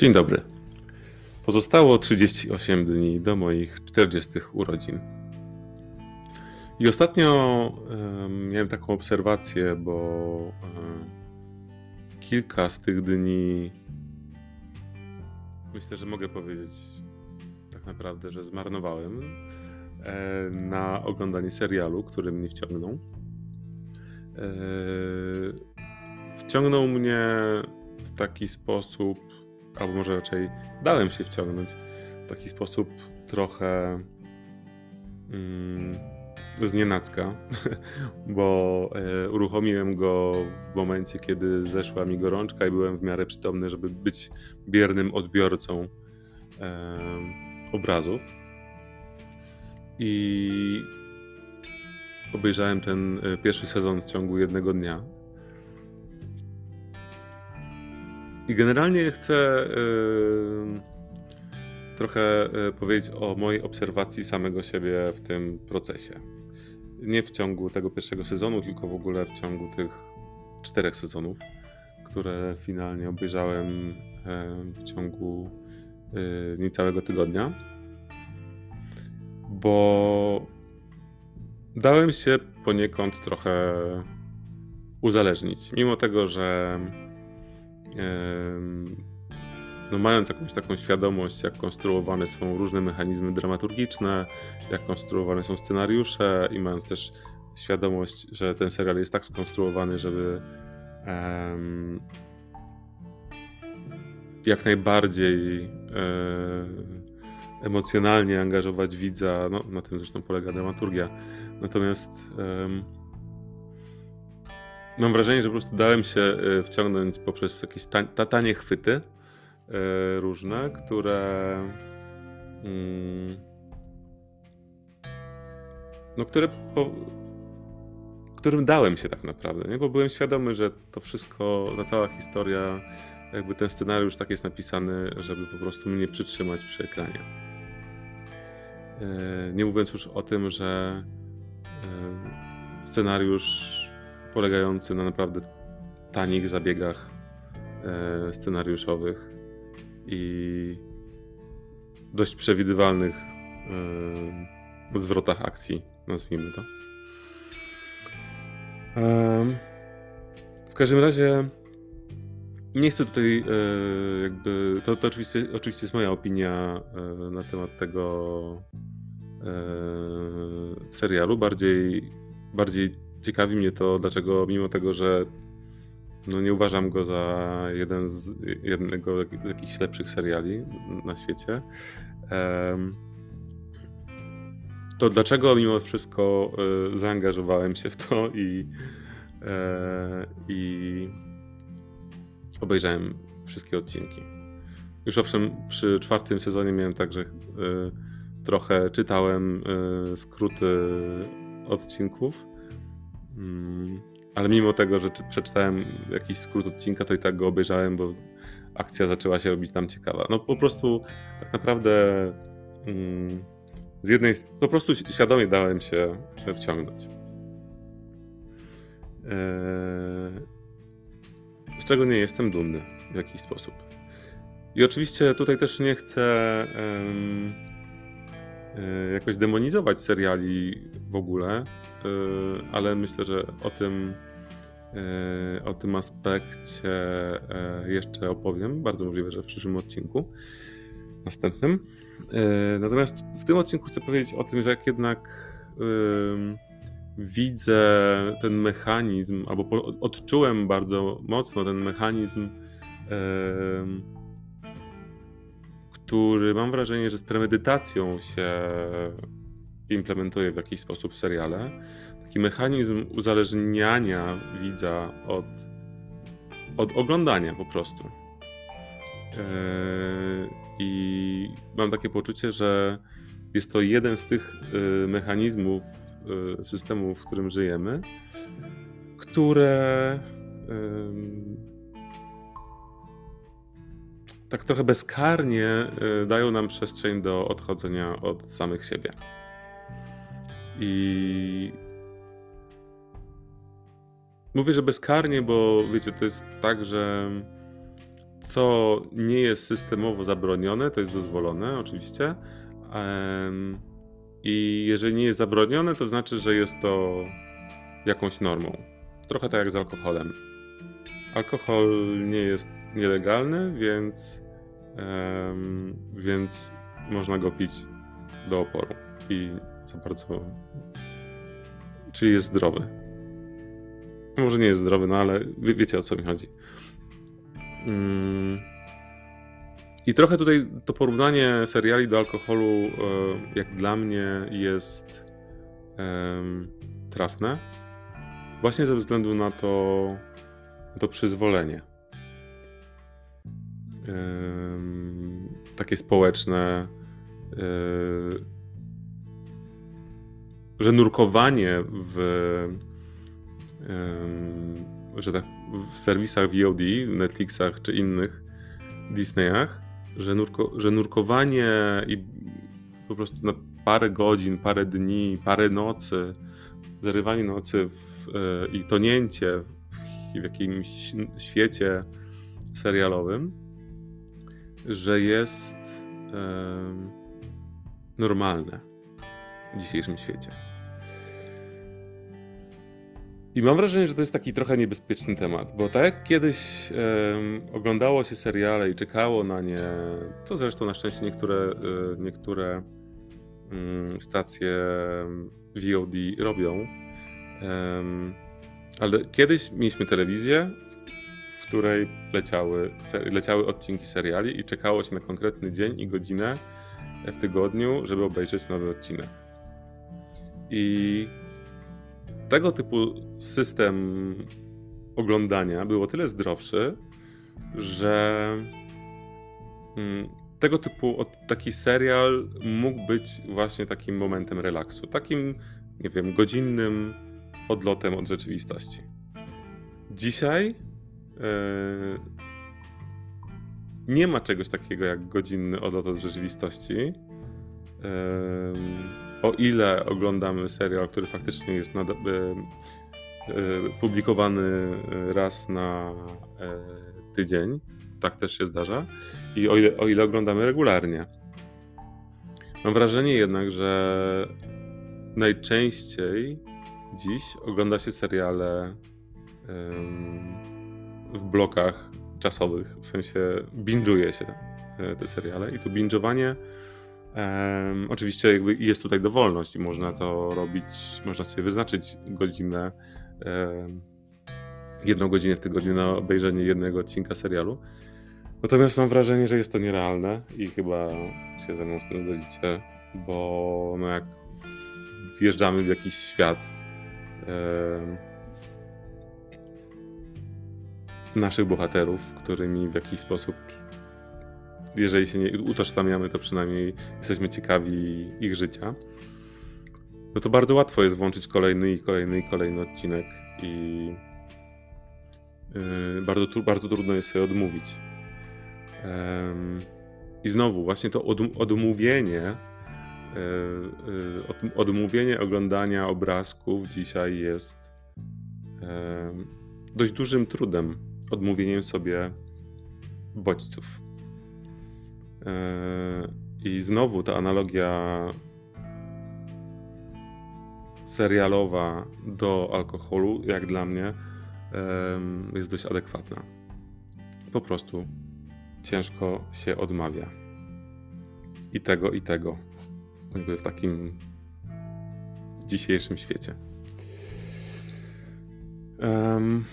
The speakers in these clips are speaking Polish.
Dzień dobry. Pozostało 38 dni do moich 40 urodzin. I ostatnio um, miałem taką obserwację, bo um, kilka z tych dni myślę, że mogę powiedzieć tak naprawdę, że zmarnowałem e, na oglądanie serialu, który mnie wciągnął. E, wciągnął mnie w taki sposób, albo może raczej dałem się wciągnąć w taki sposób trochę mm, znienacka, bo e, uruchomiłem go w momencie, kiedy zeszła mi gorączka i byłem w miarę przytomny, żeby być biernym odbiorcą e, obrazów. I obejrzałem ten e, pierwszy sezon w ciągu jednego dnia. I generalnie chcę yy, trochę yy, powiedzieć o mojej obserwacji samego siebie w tym procesie. Nie w ciągu tego pierwszego sezonu, tylko w ogóle w ciągu tych czterech sezonów, które finalnie obejrzałem yy, w ciągu niecałego tygodnia. Bo dałem się poniekąd trochę uzależnić. Mimo tego, że no mając jakąś taką świadomość, jak konstruowane są różne mechanizmy dramaturgiczne, jak konstruowane są scenariusze i mając też świadomość, że ten serial jest tak skonstruowany, żeby um, jak najbardziej e, emocjonalnie angażować widza, no, na tym zresztą polega dramaturgia. Natomiast um, Mam wrażenie, że po prostu dałem się e, wciągnąć poprzez jakieś tanie chwyty e, różne, które. Mm, no, które. Po, którym dałem się tak naprawdę, nie? bo byłem świadomy, że to wszystko, ta cała historia, jakby ten scenariusz tak jest napisany, żeby po prostu mnie przytrzymać przy ekranie. E, nie mówiąc już o tym, że scenariusz polegający na naprawdę tanich zabiegach e, scenariuszowych i dość przewidywalnych e, zwrotach akcji, nazwijmy to. E, w każdym razie nie chcę tutaj jakby. To, to oczywiście, oczywiście jest moja opinia na temat tego serialu. Bardziej, bardziej ciekawi mnie to, dlaczego mimo tego, że no nie uważam go za jeden z, jednego z jakichś lepszych seriali na świecie, to dlaczego mimo wszystko e, zaangażowałem się w to i, e, i obejrzałem wszystkie odcinki. Już owszem, przy czwartym sezonie miałem tak, że e, trochę czytałem skróty odcinków, ale mimo tego, że przeczytałem jakiś skrót odcinka, to i tak go obejrzałem, bo akcja zaczęła się robić tam ciekawa. No po prostu tak naprawdę mm, z jednej po prostu świadomie dałem się wciągnąć. Eee, z czego nie jestem dumny w jakiś sposób. I oczywiście tutaj też nie chcę E, jakoś demonizować seriali w ogóle, e, ale myślę, że o tym, e, o tym aspekcie jeszcze opowiem. Bardzo możliwe, że w przyszłym odcinku, następnym. Natomiast w tym odcinku chcę powiedzieć o tym, że jak jednak widzę ten mechanizm, albo odczułem bardzo mocno ten mechanizm który mam wrażenie, że z premedytacją się implementuje w jakiś sposób w seriale. Taki mechanizm uzależniania widza od, od oglądania po prostu. Yy, I mam takie poczucie, że jest to jeden z tych yy, mechanizmów yy, systemu, w którym żyjemy, które tak trochę bezkarnie y, dają nam przestrzeń do odchodzenia od samych siebie. I mówię, że bezkarnie, bo wiecie, to jest tak, że co nie jest systemowo zabronione, to jest dozwolone oczywiście. I jeżeli nie jest zabronione, to znaczy, że jest to jakąś normą. Trochę tak jak z alkoholem. Alkohol nie jest nielegalny, więc, więc można go pić do oporu i za bardzo. Czyli jest zdrowy. Może nie jest zdrowy, no ale wie, wiecie o co mi chodzi. Mm. I trochę tutaj to porównanie seriali do alkoholu, e, jak dla mnie, jest trafne. Właśnie ze względu na to, to przyzwolenie. Takie społeczne, e, że nurkowanie w, że tak, w serwisach VOD, Netflixach czy innych Disneyach, że, nurko, że nurkowanie i po prostu na parę godzin, parę dni, parę nocy, zarywanie nocy w, e, i tonięcie w, w jakimś świecie serialowym, że jest e, normalne w dzisiejszym świecie. I mam wrażenie, że to jest taki trochę niebezpieczny temat, bo tak jak kiedyś um, oglądało się seriale i czekało na nie, co zresztą na szczęście niektóre, e, niektóre um, stacje VOD robią, um, ale kiedyś mieliśmy telewizję, której leciały, leciały odcinki seriali i czekało się na konkretny dzień i godzinę w tygodniu, żeby obejrzeć nowy odcinek. I tego typu system oglądania był o tyle zdrowszy, że mm, tego typu taki serial mógł być właśnie takim momentem relaksu, takim, nie wiem, godzinnym odlotem od rzeczywistości. Dzisiaj nie ma czegoś takiego jak godzinny odlot od rzeczywistości. Yy, o ile oglądamy serial, który faktycznie jest e, publikowany raz na tydzień, tak też się zdarza, i o ile, o ile oglądamy regularnie. Mam wrażenie jednak, że najczęściej dziś ogląda się seriale w blokach czasowych, w sensie binge'uje się te seriale i to binge'owanie Um, oczywiście jakby jest tutaj dowolność i można to robić, można sobie wyznaczyć godzinę, um, jedną godzinę w tygodniu na obejrzenie jednego odcinka serialu. Natomiast mam wrażenie, że jest to nierealne i chyba się ze mną z tym zgodzicie, bo no jak wjeżdżamy w jakiś świat um, naszych bohaterów, którymi w jakiś sposób jeżeli się nie utożsamiamy, to przynajmniej jesteśmy ciekawi ich życia. No to bardzo łatwo jest włączyć kolejny i kolejny i kolejny odcinek i yy, bardzo, bardzo trudno jest sobie odmówić. Yy, I znowu, właśnie to od, odmówienie, odmówienie oglądania obrazków dzisiaj jest dość dużym trudem. Odmówieniem sobie bodźców. Yy, I znowu ta analogia serialowa do alkoholu, jak dla mnie, jest dość adekwatna. Po prostu ciężko się odmawia. I tego, i tego. Jakby w takim dzisiejszym świecie. Um,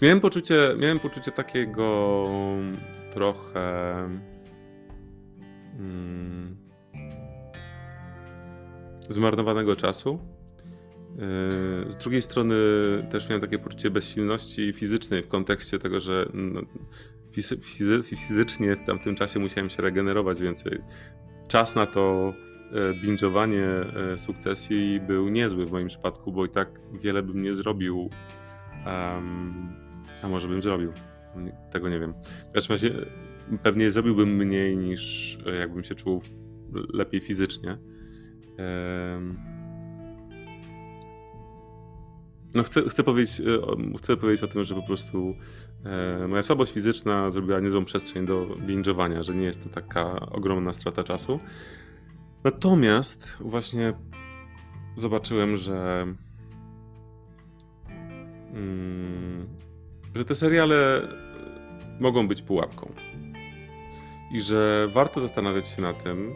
miałem poczucie, miałem poczucie takiego trochę. Hmm, zmarnowanego czasu. Yy, z drugiej strony też miałem takie poczucie bezsilności fizycznej w kontekście tego, że no, fizycznie w tamtym czasie musiałem się regenerować, więc czas na to e, binge'owanie sukcesji był niezły w moim przypadku, bo i tak wiele bym nie zrobił um, a może bym zrobił. Tego nie wiem. W każdym razie pewnie zrobiłbym mniej niż e, jakbym się czuł lepiej fizycznie. no chcę, chcę, powiedzieć, e, chcę powiedzieć o tym, że po prostu e, moja słabość fizyczna zrobiła niezłą przestrzeń do binge'owania, że nie jest to taka ogromna strata czasu. Natomiast właśnie zobaczyłem, że że te seriale mogą być pułapką. I że warto zastanawiać się na tym,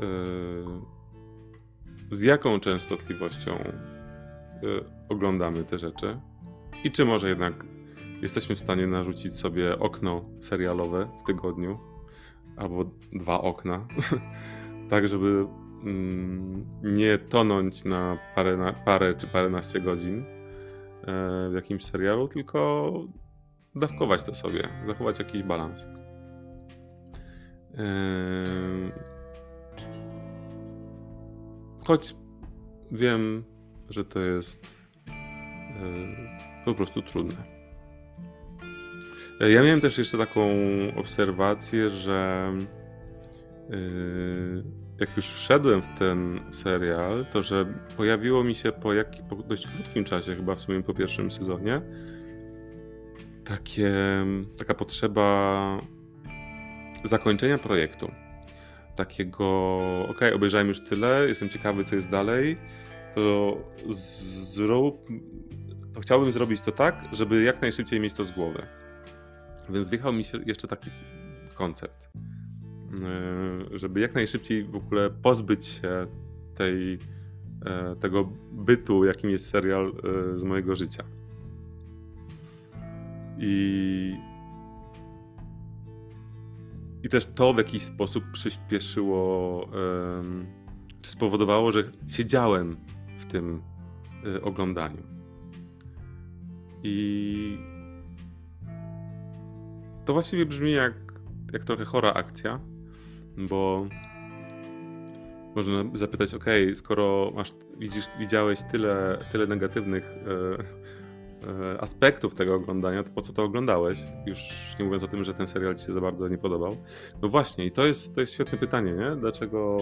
yy, z jaką częstotliwością yy, oglądamy te rzeczy i czy może jednak jesteśmy w stanie narzucić sobie okno serialowe w tygodniu albo dwa okna, tak żeby mm, nie tonąć na parę, na parę czy paręnaście godzin w jakimś serialu, tylko dawkować to sobie, zachować jakiś balans. Choć wiem, że to jest po prostu trudne. Ja miałem też jeszcze taką obserwację, że jak już wszedłem w ten serial, to że pojawiło mi się po, jak, po dość krótkim czasie, chyba w sumie po pierwszym sezonie, takie, taka potrzeba zakończenia projektu. Takiego, ok, obejrzałem już tyle, jestem ciekawy, co jest dalej, to zrób, to chciałbym zrobić to tak, żeby jak najszybciej mieć to z głowy. Więc wjechał mi się jeszcze taki koncept, żeby jak najszybciej w ogóle pozbyć się tej, e, tego bytu, jakim jest serial e, z mojego życia. I, i też to w jakiś sposób przyspieszyło, czy spowodowało, że siedziałem w tym oglądaniu. I to właściwie brzmi jak, jak trochę chora akcja, bo można zapytać, ok, skoro masz, widzisz, widziałeś tyle, tyle negatywnych E, aspektów tego oglądania, to po co to oglądałeś? Już nie mówiąc o tym, że ten serial ci się za bardzo nie podobał. No właśnie, i to jest, to jest świetne pytanie, nie? Dlaczego,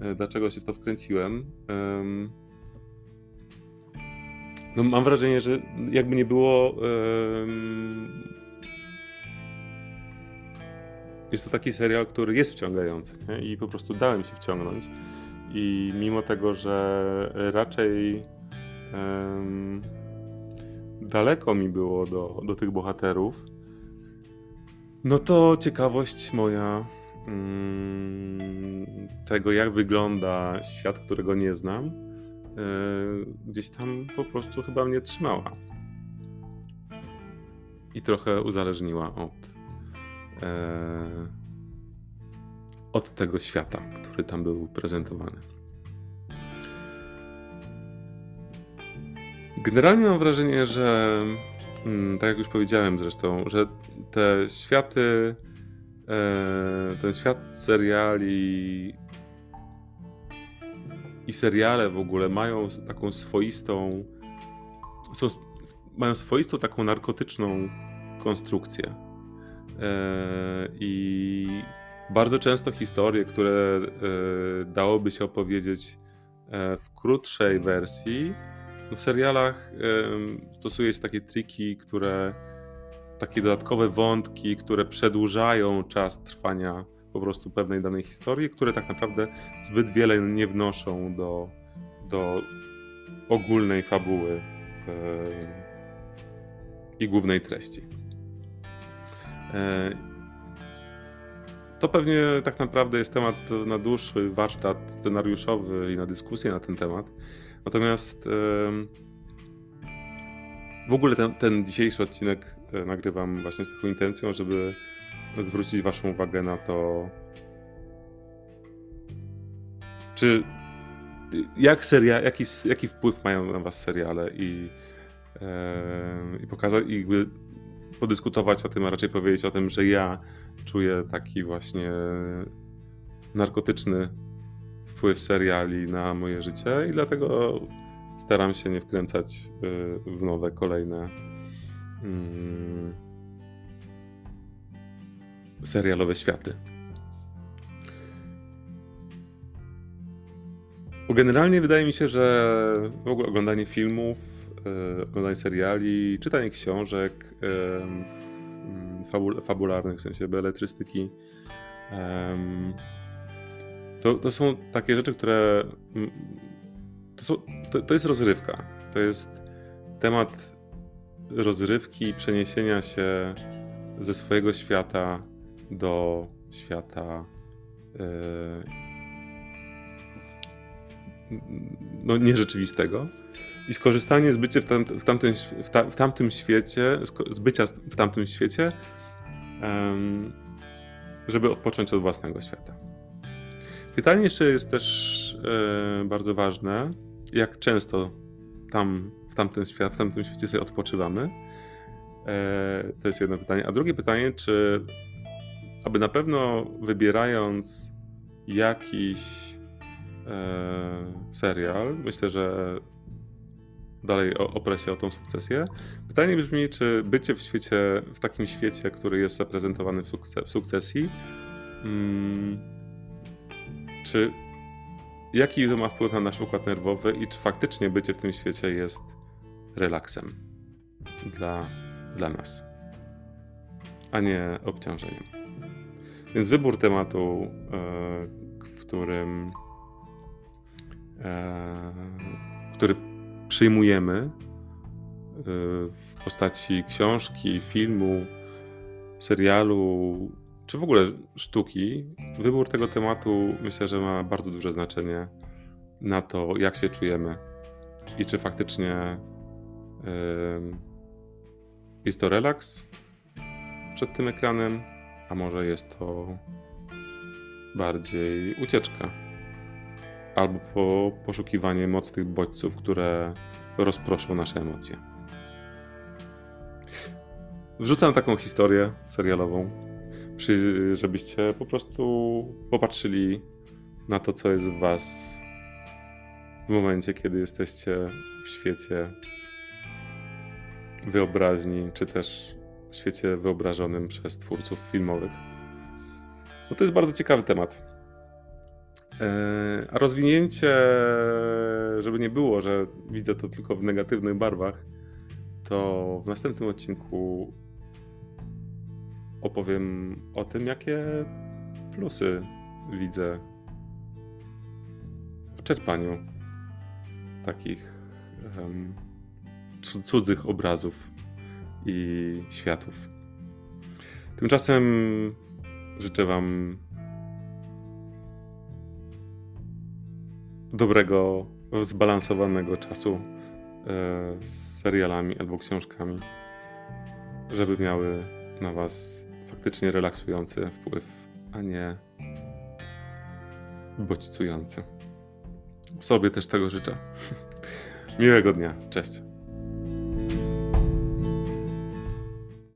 e, dlaczego się w to wkręciłem? No mam wrażenie, że jakby nie było. Jest to taki serial, który jest wciągający nie? i po prostu dałem się wciągnąć. I mimo tego, że raczej daleko mi było do, do tych bohaterów, no to ciekawość moja mm, tego, jak wygląda świat, którego nie znam, yy, gdzieś tam po prostu chyba mnie trzymała. I trochę uzależniła od, od tego świata, który tam był prezentowany. Generalnie mam wrażenie, że mm, tak jak już powiedziałem zresztą, że te światy, e, ten świat seriali i seriale w ogóle mają taką swoistą, są, mają swoistą taką narkotyczną konstrukcję. E, I bardzo często historie, które e, dałoby się opowiedzieć w krótszej wersji, w serialach stosuje się takie triki, które takie dodatkowe wątki, które przedłużają czas trwania po prostu pewnej danej historii, które tak naprawdę zbyt wiele nie wnoszą do, do ogólnej fabuły i głównej treści. E, to pewnie tak naprawdę jest temat na dłuższy warsztat scenariuszowy i na dyskusję na ten temat. Natomiast w ogóle ten, ten dzisiejszy odcinek e, nagrywam właśnie z taką intencją, żeby zwrócić Waszą uwagę na to, czy jak seria, jaki, jaki wpływ mają na Was seriale i, i pokazać, i podyskutować o tym, a raczej powiedzieć o tym, że ja czuję taki właśnie narkotyczny wpływ seriali na moje życie i dlatego staram się nie wkręcać y, w nowe, kolejne mm, serialowe światy. Generalnie wydaje mi się, że w ogóle oglądanie filmów, oglądanie seriali, czytanie książek e, fabul fabularnych, w sensie beletrystyki, to, to są takie rzeczy, które. To, są, to, to jest rozrywka. To jest temat rozrywki, przeniesienia się ze swojego świata do świata yy, no, nierzeczywistego i skorzystanie z bycia w, w, tamtym, w, ta, w tamtym świecie, z bycia w tamtym świecie, um, żeby odpocząć od własnego świata. Pytanie jeszcze jest też e, bardzo ważne, jak często tam w tamtym, świat, w tamtym świecie sobie odpoczywamy. E, to jest jedno pytanie. A drugie pytanie, czy aby na pewno wybierając jakiś serial, myślę, że dalej oprę się o tą sukcesję. Pytanie brzmi, czy bycie w świecie, w takim świecie, który jest zaprezentowany w, w sukcesji, mm, czy jaki to ma wpływ na nasz układ nerwowy i czy faktycznie bycie w tym świecie jest relaksem dla, dla nas, a nie obciążeniem. Więc wybór tematu, e, w którym, e, który przyjmujemy e, w postaci książki, filmu, serialu, czy w ogóle sztuki, wybór tego tematu myślę, że ma bardzo duże znaczenie na to, jak się czujemy i czy faktycznie jest to relaks przed tym ekranem, a może jest to bardziej ucieczka albo po poszukiwanie mocnych bodźców, które rozproszą nasze emocje. Wrzucam taką historię serialową, żebyście po prostu popatrzyli na to, co jest w Was w momencie, kiedy jesteście w świecie wyobraźni, czy też w świecie wyobrażonym przez twórców filmowych. Bo to jest bardzo ciekawy temat. E, a rozwinięcie, żeby nie było, że widzę to tylko w negatywnych barwach, to w następnym odcinku opowiem o tym, jakie plusy widzę w czerpaniu takich um, cudzych obrazów i światów. Tymczasem życzę Wam dobrego, zbalansowanego czasu e, z serialami albo książkami, żeby miały na Was faktycznie relaksujący wpływ, a nie bodźcujący. Sobie też tego życzę. Miłego dnia. Cześć.